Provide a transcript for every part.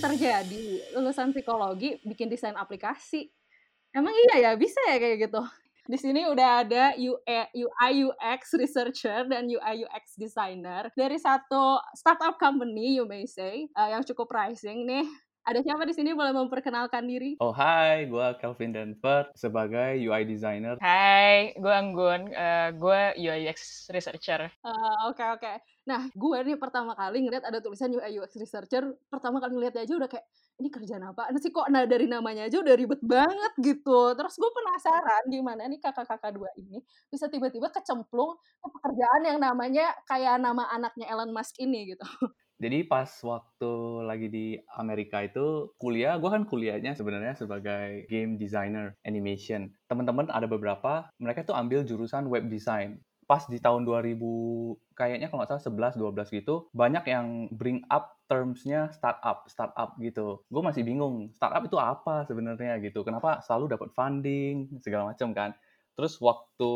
terjadi lulusan psikologi bikin desain aplikasi. Emang iya ya bisa ya kayak gitu. Di sini udah ada UI UX researcher dan UI UX designer dari satu startup company you may say uh, yang cukup rising nih ada siapa di sini boleh memperkenalkan diri? Oh hai, gue Kelvin Denver sebagai UI designer. Hai, gue Anggun, uh, gue UI UX researcher. Oke uh, oke. Okay, okay. Nah, gue nih pertama kali ngeliat ada tulisan UI UX researcher, pertama kali ngeliat aja udah kayak ini kerjaan apa? Nah sih kok nah dari namanya aja udah ribet banget gitu. Terus gue penasaran gimana nih kakak-kakak dua ini bisa tiba-tiba kecemplung ke pekerjaan yang namanya kayak nama anaknya Elon Musk ini gitu. Jadi pas waktu lagi di Amerika itu kuliah, gue kan kuliahnya sebenarnya sebagai game designer animation. Teman-teman ada beberapa, mereka tuh ambil jurusan web design. Pas di tahun 2000, kayaknya kalau nggak salah 11, 12 gitu, banyak yang bring up terms-nya startup, startup gitu. Gue masih bingung, startup itu apa sebenarnya gitu. Kenapa selalu dapat funding, segala macam kan. Terus waktu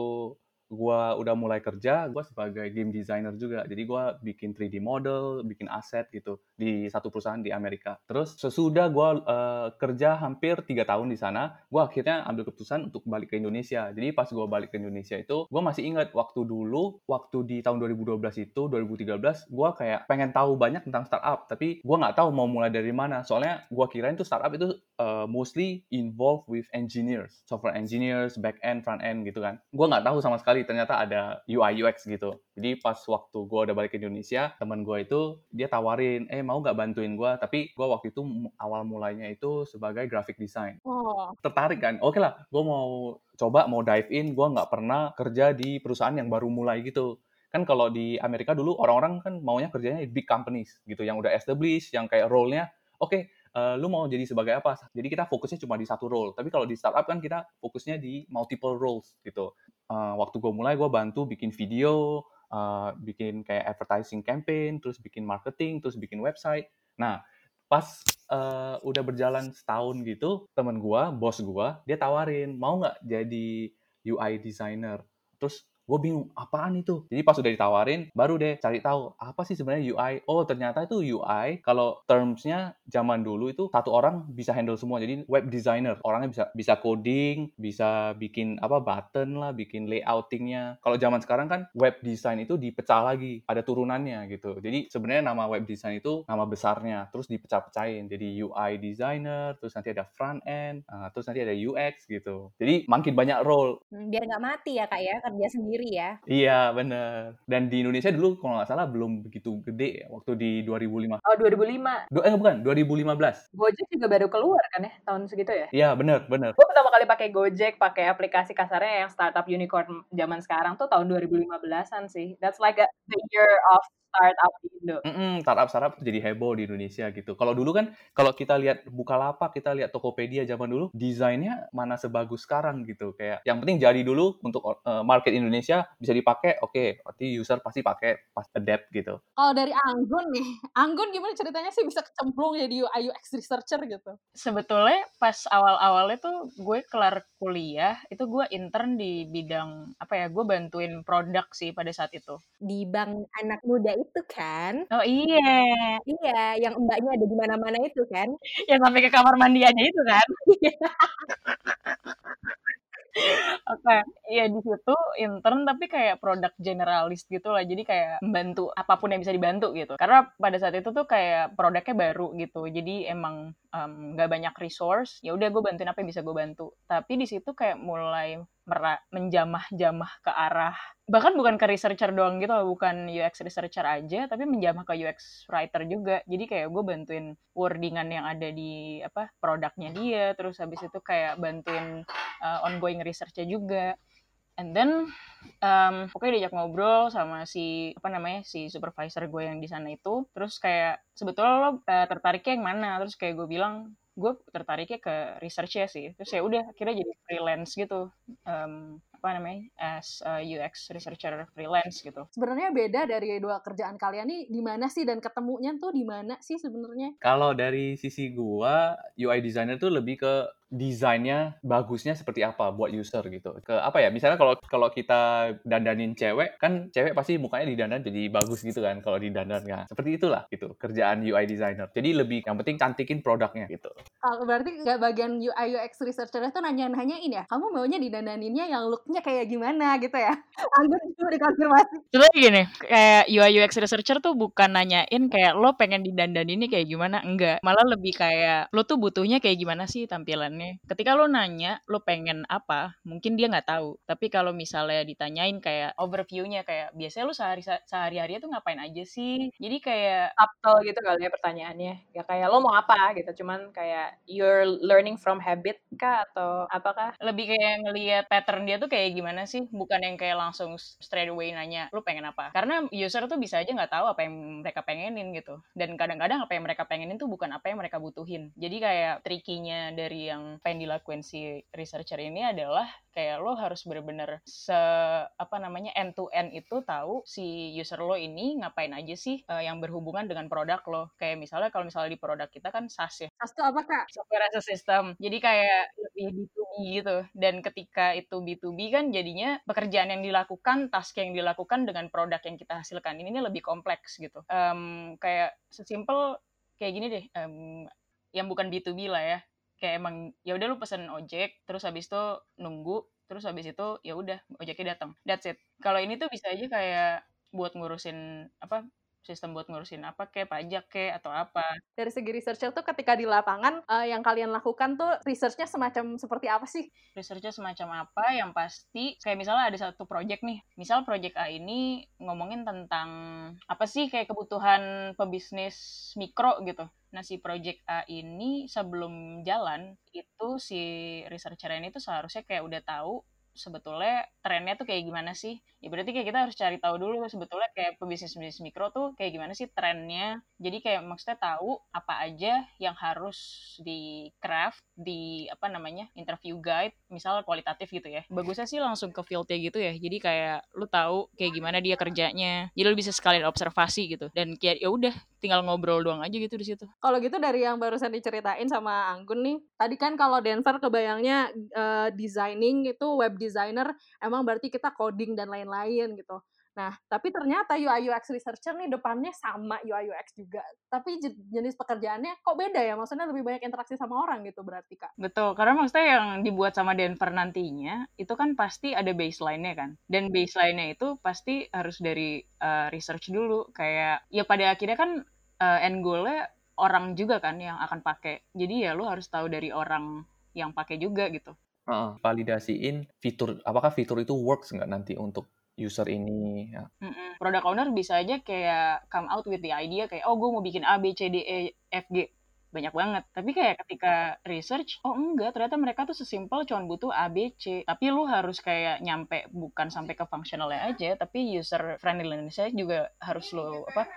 gue udah mulai kerja, gue sebagai game designer juga. Jadi gue bikin 3D model, bikin aset gitu di satu perusahaan di Amerika. Terus sesudah gue uh, kerja hampir tiga tahun di sana, gue akhirnya ambil keputusan untuk balik ke Indonesia. Jadi pas gue balik ke Indonesia itu, gue masih ingat waktu dulu, waktu di tahun 2012 itu, 2013, gue kayak pengen tahu banyak tentang startup, tapi gue nggak tahu mau mulai dari mana. Soalnya gue kirain tuh startup itu uh, mostly involved with engineers, software engineers, back end, front end gitu kan. Gue nggak tahu sama sekali ternyata ada UI UX gitu. Jadi pas waktu gue udah balik ke Indonesia, teman gue itu dia tawarin, eh mau nggak bantuin gue? Tapi gue waktu itu awal mulainya itu sebagai graphic design. Oh. Tertarik kan? Oke lah, gue mau coba mau dive in. Gue nggak pernah kerja di perusahaan yang baru mulai gitu kan kalau di Amerika dulu orang-orang kan maunya kerjanya di big companies gitu yang udah established yang kayak role-nya oke okay, uh, lu mau jadi sebagai apa? Jadi kita fokusnya cuma di satu role. Tapi kalau di startup kan kita fokusnya di multiple roles gitu. Uh, waktu gue mulai gue bantu bikin video, uh, bikin kayak advertising campaign, terus bikin marketing, terus bikin website. Nah, pas uh, udah berjalan setahun gitu, temen gue, bos gue, dia tawarin mau nggak jadi UI designer. Terus gue bingung apaan itu? Jadi pas udah ditawarin baru deh cari tahu apa sih sebenarnya UI oh ternyata itu UI kalau termsnya zaman dulu itu satu orang bisa handle semua. Jadi web designer orangnya bisa bisa coding bisa bikin apa button lah bikin layoutingnya. Kalau zaman sekarang kan web design itu dipecah lagi ada turunannya gitu. Jadi sebenarnya nama web design itu nama besarnya terus dipecah-pecahin. Jadi UI designer terus nanti ada front end uh, terus nanti ada UX gitu. Jadi makin banyak role. Hmm, biar nggak mati ya kak ya kerja sendiri sendiri ya. Iya, bener. Dan di Indonesia dulu kalau nggak salah belum begitu gede ya, waktu di 2005. Oh, 2005. Du eh, bukan, 2015. Gojek juga baru keluar kan ya, tahun segitu ya? Iya, bener, bener. Gue pertama kali pakai Gojek, pakai aplikasi kasarnya yang startup unicorn zaman sekarang tuh tahun 2015-an sih. That's like a, the year of startup di Indo. Mm -mm, startup startup tuh jadi heboh di Indonesia gitu. Kalau dulu kan kalau kita lihat Bukalapak, kita lihat Tokopedia zaman dulu, desainnya mana sebagus sekarang gitu. Kayak yang penting jadi dulu untuk uh, market Indonesia bisa dipakai, oke, okay, berarti user pasti pakai pas adapt gitu. Kalau dari Anggun nih, Anggun gimana ceritanya sih bisa kecemplung jadi UI UX researcher gitu? Sebetulnya pas awal-awalnya tuh gue kelar kuliah, itu gue intern di bidang apa ya, gue bantuin produk sih pada saat itu. Di bank anak muda itu kan. Oh iya. Iya, yang mbaknya ada di mana-mana itu kan. Yang sampai ke kamar mandi aja itu kan. Oke, okay. ya di situ intern tapi kayak produk generalis gitu lah. Jadi kayak membantu apa pun yang bisa dibantu gitu. Karena pada saat itu tuh kayak produknya baru gitu. Jadi emang nggak um, banyak resource. Ya udah gue bantuin apa yang bisa gue bantu. Tapi di situ kayak mulai menjamah-jamah ke arah bahkan bukan ke researcher doang gitu bukan UX researcher aja, tapi menjamah ke UX writer juga. Jadi kayak gue bantuin wordingan yang ada di apa produknya dia, terus habis itu kayak bantuin uh, ongoing researchnya juga. And then, um, oke okay, diajak ngobrol sama si apa namanya si supervisor gue yang di sana itu. Terus kayak sebetulnya lo uh, tertariknya yang mana? Terus kayak gue bilang gue tertariknya ke research ya sih terus ya udah akhirnya jadi freelance gitu um, apa namanya as a UX researcher freelance gitu. Sebenarnya beda dari dua kerjaan kalian nih di mana sih dan ketemunya tuh di mana sih sebenarnya? Kalau dari sisi gua, UI designer tuh lebih ke desainnya bagusnya seperti apa buat user gitu. Ke apa ya? Misalnya kalau kalau kita dandanin cewek, kan cewek pasti mukanya didandan jadi bagus gitu kan kalau didandan kan. Seperti itulah gitu kerjaan UI designer. Jadi lebih yang penting cantikin produknya gitu. Kalau berarti nggak bagian UI UX researcher itu nanya-nanyain ya, kamu maunya didandaninnya yang looknya kayak gimana gitu ya? Anggun cuma dikonfirmasi. Sebenarnya gini, kayak UI UX researcher tuh bukan nanyain kayak lo pengen didandanin ini kayak gimana, enggak. Malah lebih kayak lo tuh butuhnya kayak gimana sih tampilannya ketika lo nanya lo pengen apa mungkin dia nggak tahu. Tapi kalau misalnya ditanyain kayak overviewnya kayak biasanya lo sehari sehari hari tuh ngapain aja sih? Jadi kayak subtle gitu kali ya pertanyaannya. Ya kayak lo mau apa gitu cuman kayak you're learning from habit kah atau apakah lebih kayak ngelihat pattern dia tuh kayak gimana sih? Bukan yang kayak langsung straight away nanya lo pengen apa? Karena user tuh bisa aja nggak tahu apa yang mereka pengenin gitu. Dan kadang-kadang apa yang mereka pengenin tuh bukan apa yang mereka butuhin. Jadi kayak trikinya dari yang yang dilakuin si researcher ini adalah kayak lo harus bener-bener se apa namanya end to end itu tahu si user lo ini ngapain aja sih uh, yang berhubungan dengan produk lo. Kayak misalnya kalau misalnya di produk kita kan SaaS ya. SaaS itu apa kak? Software as a system. Jadi kayak lebih B2B gitu. Dan ketika itu B2B kan jadinya pekerjaan yang dilakukan task yang dilakukan dengan produk yang kita hasilkan ini lebih kompleks gitu. Um, kayak sesimpel kayak gini deh um, yang bukan B2B lah ya kayak emang ya udah lu pesen ojek terus habis itu nunggu terus habis itu ya udah ojeknya datang that's it. Kalau ini tuh bisa aja kayak buat ngurusin apa sistem buat ngurusin apa kayak pajak kayak atau apa. Dari segi researcher tuh ketika di lapangan uh, yang kalian lakukan tuh researchnya semacam seperti apa sih? Researchnya semacam apa yang pasti kayak misalnya ada satu project nih, misal project A ini ngomongin tentang apa sih kayak kebutuhan pebisnis mikro gitu. Nah, si project A ini sebelum jalan, itu si researcher ini tuh seharusnya kayak udah tahu sebetulnya trennya tuh kayak gimana sih? Ya berarti kayak kita harus cari tahu dulu sebetulnya kayak pebisnis-bisnis mikro tuh kayak gimana sih trennya. Jadi kayak maksudnya tahu apa aja yang harus di craft di apa namanya interview guide misal kualitatif gitu ya. Bagusnya sih langsung ke fieldnya gitu ya. Jadi kayak lu tahu kayak gimana dia kerjanya. Jadi lu bisa sekalian observasi gitu. Dan kayak ya udah tinggal ngobrol doang aja gitu di situ. Kalau gitu dari yang barusan diceritain sama Anggun nih, tadi kan kalau Denver kebayangnya uh, designing itu web designer, emang berarti kita coding dan lain-lain gitu. Nah, tapi ternyata UI UX researcher nih depannya sama UI UX juga. Tapi jenis pekerjaannya kok beda ya? Maksudnya lebih banyak interaksi sama orang gitu berarti, Kak. Betul, karena maksudnya yang dibuat sama Denver nantinya itu kan pasti ada baseline-nya kan. Dan baseline-nya itu pasti harus dari uh, research dulu kayak ya pada akhirnya kan uh, end goal-nya orang juga kan yang akan pakai. Jadi ya lu harus tahu dari orang yang pakai juga gitu. Uh, validasiin fitur apakah fitur itu works nggak nanti untuk user ini ya. Mm-mm. Product owner bisa aja kayak come out with the idea kayak oh gue mau bikin A B C D E F G banyak banget. Tapi kayak ketika research, oh enggak, ternyata mereka tuh sesimpel cuma butuh A, B, C. Tapi lu harus kayak nyampe bukan sampai ke functionalnya aja, tapi user friendliness juga harus lu apa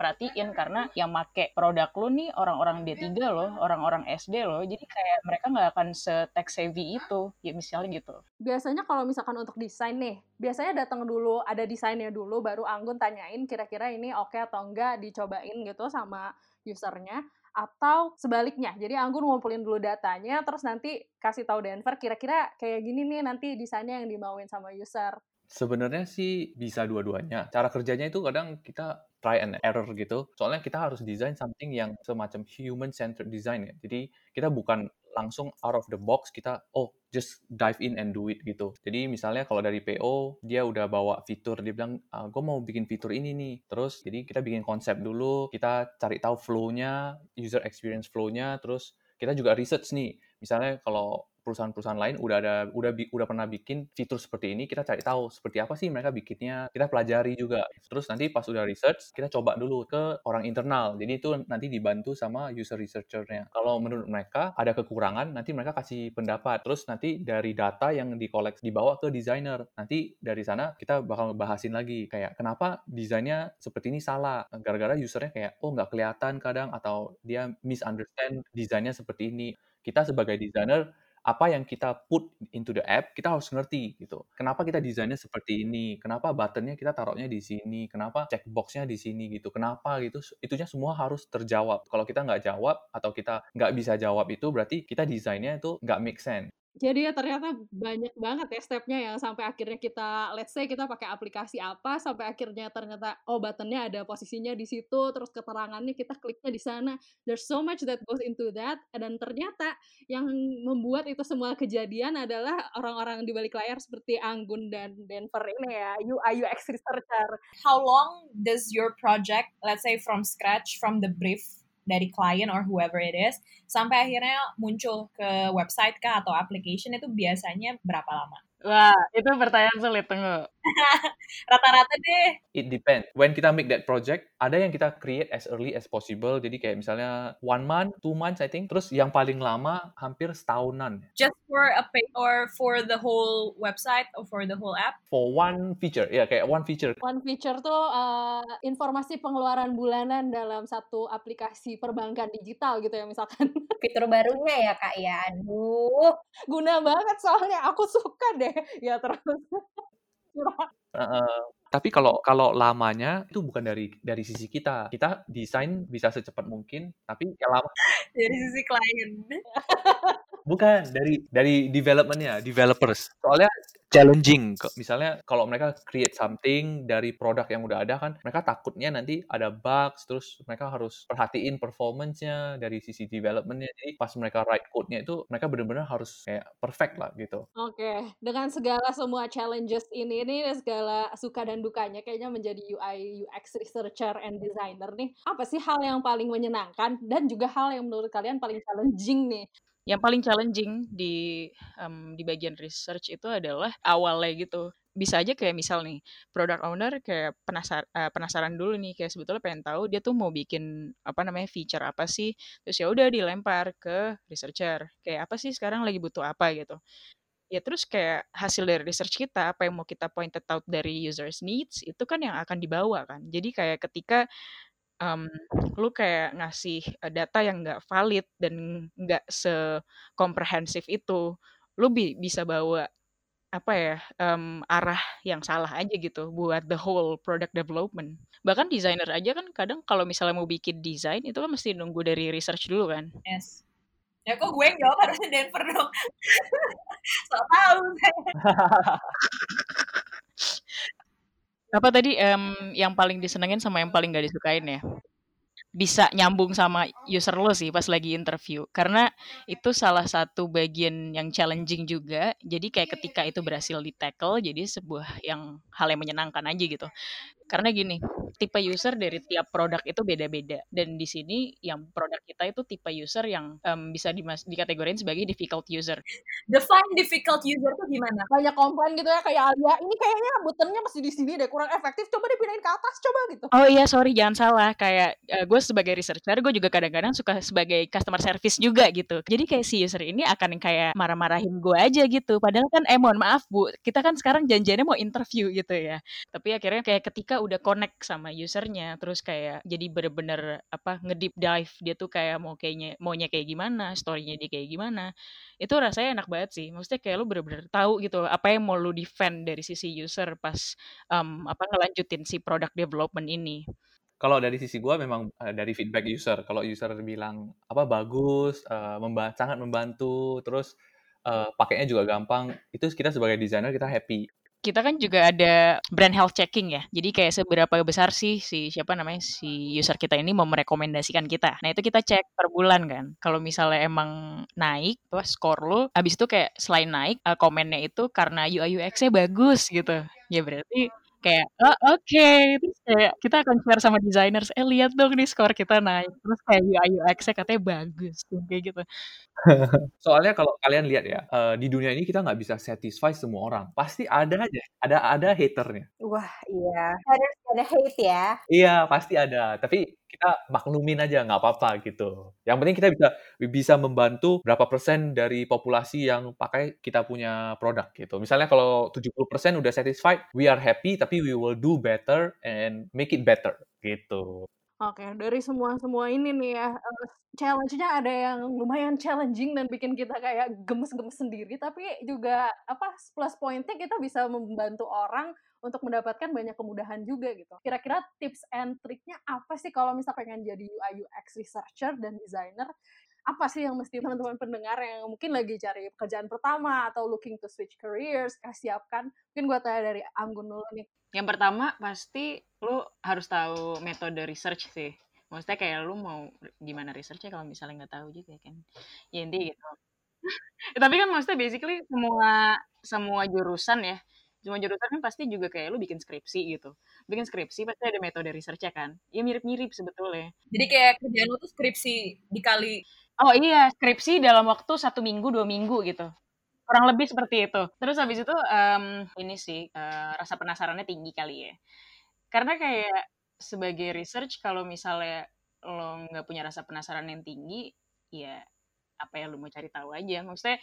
perhatiin karena yang make produk lu nih orang-orang D3 loh, orang-orang SD loh. Jadi kayak mereka nggak akan se-tech savvy itu, ya misalnya gitu. Biasanya kalau misalkan untuk desain nih, biasanya datang dulu, ada desainnya dulu, baru Anggun tanyain kira-kira ini oke okay atau enggak, dicobain gitu sama usernya atau sebaliknya. Jadi Anggun ngumpulin dulu datanya, terus nanti kasih tahu Denver kira-kira kayak gini nih nanti desainnya yang dimauin sama user. Sebenarnya sih bisa dua-duanya. Cara kerjanya itu kadang kita try and error gitu. Soalnya kita harus desain something yang semacam human centered design ya. Jadi kita bukan langsung out of the box kita oh just dive in and do it gitu. Jadi misalnya kalau dari PO dia udah bawa fitur dia bilang ah, gue mau bikin fitur ini nih. Terus jadi kita bikin konsep dulu, kita cari tahu flow-nya, user experience flow-nya, terus kita juga research nih. Misalnya kalau perusahaan-perusahaan lain udah ada udah udah pernah bikin fitur seperti ini kita cari tahu seperti apa sih mereka bikinnya kita pelajari juga. Terus nanti pas udah research kita coba dulu ke orang internal. Jadi itu nanti dibantu sama user researchernya. Kalau menurut mereka ada kekurangan nanti mereka kasih pendapat. Terus nanti dari data yang dikolek dibawa ke desainer nanti dari sana kita bakal bahasin lagi kayak kenapa desainnya seperti ini salah. Gara-gara usernya kayak oh nggak kelihatan kadang atau dia misunderstand desainnya seperti ini. Kita sebagai desainer apa yang kita put into the app, kita harus ngerti gitu. Kenapa kita desainnya seperti ini? Kenapa buttonnya kita taruhnya di sini? Kenapa checkboxnya di sini gitu? Kenapa gitu? Itunya semua harus terjawab. Kalau kita nggak jawab atau kita nggak bisa jawab itu, berarti kita desainnya itu nggak make sense. Jadi ya ternyata banyak banget ya stepnya yang sampai akhirnya kita let's say kita pakai aplikasi apa sampai akhirnya ternyata oh buttonnya ada posisinya di situ terus keterangannya kita kliknya di sana there's so much that goes into that dan ternyata yang membuat itu semua kejadian adalah orang-orang di balik layar seperti Anggun dan Denver ini ya UI UX researcher. How long does your project let's say from scratch from the brief dari klien or whoever it is sampai akhirnya muncul ke website kah atau application itu biasanya berapa lama? Wah, itu pertanyaan sulit, tunggu. Rata-rata deh. It depends. When kita make that project, ada yang kita create as early as possible. Jadi kayak misalnya one month, two months, I think. Terus yang paling lama hampir setahunan. Just for a page or for the whole website or for the whole app? For one feature, ya kayak one feature. One feature tuh uh, informasi pengeluaran bulanan dalam satu aplikasi perbankan digital gitu ya misalkan. Fitur barunya ya kak ya, aduh. Guna banget soalnya, aku suka deh. Ya terus. Uh, tapi kalau kalau lamanya itu bukan dari dari sisi kita. Kita desain bisa secepat mungkin, tapi ya lama. Dari sisi klien. Bukan dari dari developmentnya, developers. Soalnya challenging. Misalnya kalau mereka create something dari produk yang udah ada kan, mereka takutnya nanti ada bugs, terus mereka harus perhatiin performance-nya dari sisi development-nya. Jadi pas mereka write code-nya itu, mereka benar-benar harus kayak perfect lah gitu. Oke, dengan segala semua challenges ini, ini segala suka dan dukanya kayaknya menjadi UI UX researcher and designer nih. Apa sih hal yang paling menyenangkan dan juga hal yang menurut kalian paling challenging nih? Yang paling challenging di um, di bagian research itu adalah awalnya gitu. Bisa aja kayak misal nih, product owner kayak penasar uh, penasaran dulu nih kayak sebetulnya pengen tahu dia tuh mau bikin apa namanya feature apa sih. Terus ya udah dilempar ke researcher. Kayak apa sih sekarang lagi butuh apa gitu ya terus kayak hasil dari research kita apa yang mau kita pointed out dari users needs itu kan yang akan dibawa kan jadi kayak ketika um, lu kayak ngasih data yang nggak valid dan nggak sekomprehensif itu lu bi bisa bawa apa ya um, arah yang salah aja gitu buat the whole product development. Bahkan desainer aja kan kadang kalau misalnya mau bikin desain itu kan mesti nunggu dari research dulu kan. Yes. Ya kok gue yang jawab harusnya Denver dong. so tahu Apa tadi um, yang paling disenengin sama yang paling gak disukain ya? bisa nyambung sama user lo sih pas lagi interview. Karena itu salah satu bagian yang challenging juga. Jadi kayak ketika itu berhasil di tackle jadi sebuah yang hal yang menyenangkan aja gitu karena gini tipe user dari tiap produk itu beda-beda. Dan di sini yang produk kita itu tipe user yang um, bisa dimas dikategorin sebagai difficult user. Define difficult user tuh gimana? Banyak komplain gitu ya kayak Alia ini kayaknya buttonnya masih di sini deh kurang efektif coba dipindahin ke atas coba gitu. Oh iya sorry jangan salah. Kayak uh, gue sebagai researcher gue juga kadang-kadang suka sebagai customer service juga gitu. Jadi kayak si user ini akan kayak marah-marahin gue aja gitu. Padahal kan eh mohon maaf bu kita kan sekarang janjiannya mau interview gitu ya. Tapi akhirnya kayak ketika udah connect sama usernya terus kayak jadi bener-bener apa ngedeep dive dia tuh kayak mau kayaknya maunya kayak gimana storynya dia kayak gimana itu rasanya enak banget sih. Maksudnya kayak lu bener-bener tahu gitu apa yang mau lu defend dari sisi user pas um, apa ngelanjutin si product development ini. Kalau dari sisi gue memang uh, dari feedback user kalau user bilang apa bagus uh, memba sangat membantu terus uh, pakainya juga gampang itu kita sebagai desainer kita happy kita kan juga ada brand health checking ya. Jadi kayak seberapa besar sih si siapa namanya si user kita ini mau merekomendasikan kita. Nah itu kita cek per bulan kan. Kalau misalnya emang naik, tuh skor lo, abis itu kayak selain naik, uh, komennya itu karena UI UX-nya bagus gitu. Ya berarti kayak oh, oke. Okay. terus kayak kita akan share sama designers eh lihat dong nih skor kita naik. Terus kayak UI UX-nya katanya bagus kayak gitu. Soalnya kalau kalian lihat ya uh, di dunia ini kita nggak bisa satisfy semua orang. Pasti ada aja ada ada haternya. Wah iya. Ada ada hate ya. Iya pasti ada. Tapi kita maklumin aja nggak apa-apa gitu. Yang penting kita bisa bisa membantu berapa persen dari populasi yang pakai kita punya produk gitu. Misalnya kalau 70% udah satisfied, we are happy tapi we will do better and make it better gitu. Oke, dari semua-semua ini nih ya, eee, challenge-nya ada yang lumayan challenging dan bikin kita kayak gemes-gemes sendiri, tapi juga apa, plus point-nya kita bisa membantu orang untuk mendapatkan banyak kemudahan juga gitu. Kira-kira tips and triknya apa sih kalau misal pengen jadi UI UX researcher dan designer? Apa sih yang mesti teman-teman pendengar yang mungkin lagi cari pekerjaan pertama atau looking to switch careers, eh, siapkan? Mungkin gue tanya dari Anggun dulu nih. Yang pertama pasti lu harus tahu metode research sih. Maksudnya kayak lu mau gimana researchnya kalau misalnya nggak tahu juga kan. Ya intinya gitu. Tapi kan maksudnya basically semua semua jurusan ya, semua jurusan kan pasti juga kayak lu bikin skripsi gitu. Bikin skripsi pasti ada metode researchnya kan. Ya mirip-mirip sebetulnya. Jadi kayak kerjaan lu tuh skripsi dikali Oh iya, skripsi dalam waktu satu minggu, dua minggu gitu kurang lebih seperti itu. Terus habis itu um, ini sih uh, rasa penasarannya tinggi kali ya. Karena kayak sebagai research kalau misalnya lo nggak punya rasa penasaran yang tinggi, ya apa yang lo mau cari tahu aja. Maksudnya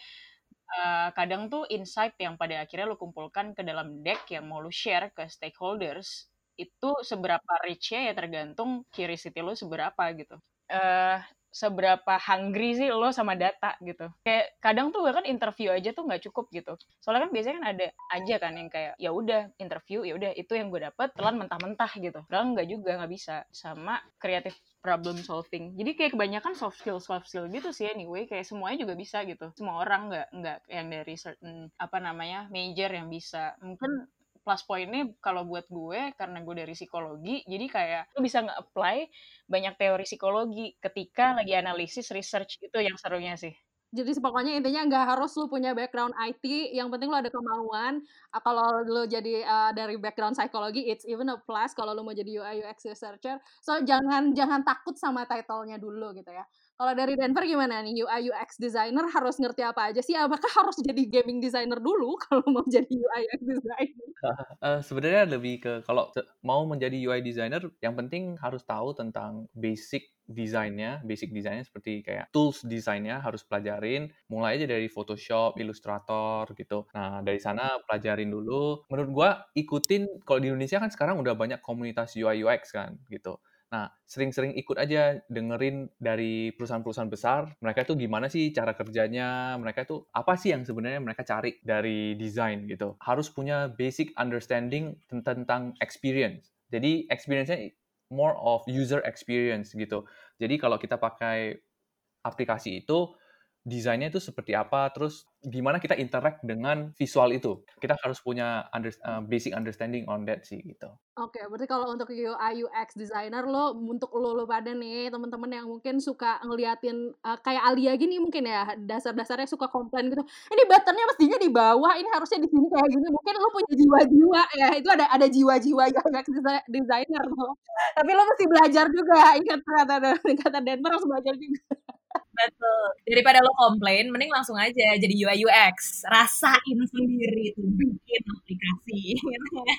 uh, kadang tuh insight yang pada akhirnya lo kumpulkan ke dalam deck yang mau lo share ke stakeholders itu seberapa rich-nya ya tergantung curiosity lo seberapa gitu. Uh, seberapa hungry sih lo sama data gitu. Kayak kadang tuh kan interview aja tuh nggak cukup gitu. Soalnya kan biasanya kan ada aja kan yang kayak ya udah interview ya udah itu yang gue dapet telan mentah-mentah gitu. Padahal nggak juga nggak bisa sama kreatif problem solving. Jadi kayak kebanyakan soft skill soft skill gitu sih anyway kayak semuanya juga bisa gitu. Semua orang nggak nggak yang dari certain apa namanya major yang bisa. Mungkin plus poinnya kalau buat gue karena gue dari psikologi jadi kayak lo bisa nge-apply banyak teori psikologi ketika lagi analisis research itu yang serunya sih jadi pokoknya intinya nggak harus lu punya background IT, yang penting lu ada kemauan. Uh, kalau lu jadi uh, dari background psikologi, it's even a plus kalau lu mau jadi UI UX researcher. So jangan jangan takut sama title-nya dulu gitu ya. Kalau dari Denver gimana nih UI UX designer harus ngerti apa aja sih? Apakah harus jadi gaming designer dulu kalau mau jadi UI UX designer? uh, sebenarnya lebih ke kalau mau menjadi UI designer, yang penting harus tahu tentang basic desainnya, basic desainnya seperti kayak tools desainnya harus pelajarin, mulai aja dari Photoshop, Illustrator gitu. Nah dari sana pelajarin dulu. Menurut gua ikutin kalau di Indonesia kan sekarang udah banyak komunitas UI UX kan gitu. Nah, sering-sering ikut aja dengerin dari perusahaan-perusahaan besar, mereka tuh gimana sih cara kerjanya, mereka tuh apa sih yang sebenarnya mereka cari dari desain gitu. Harus punya basic understanding tentang experience. Jadi experience-nya more of user experience gitu. Jadi kalau kita pakai aplikasi itu, desainnya itu seperti apa, terus gimana kita interact dengan visual itu. Kita harus punya under, uh, basic understanding on that sih gitu. Oke, okay, berarti kalau untuk UI UX designer lo untuk lo lo pada nih teman-teman yang mungkin suka ngeliatin uh, kayak Alia gini mungkin ya dasar-dasarnya suka komplain gitu. Ini buttonnya mestinya di bawah, ini harusnya di sini kayak gini. Mungkin lo punya jiwa-jiwa ya, itu ada ada jiwa-jiwa UX designer lo. Tapi lo mesti belajar juga. Ingat kata kata Denver harus belajar juga. Betul. Daripada lo komplain, mending langsung aja jadi UI UX. Rasain sendiri tuh bikin aplikasi. Gitu ya.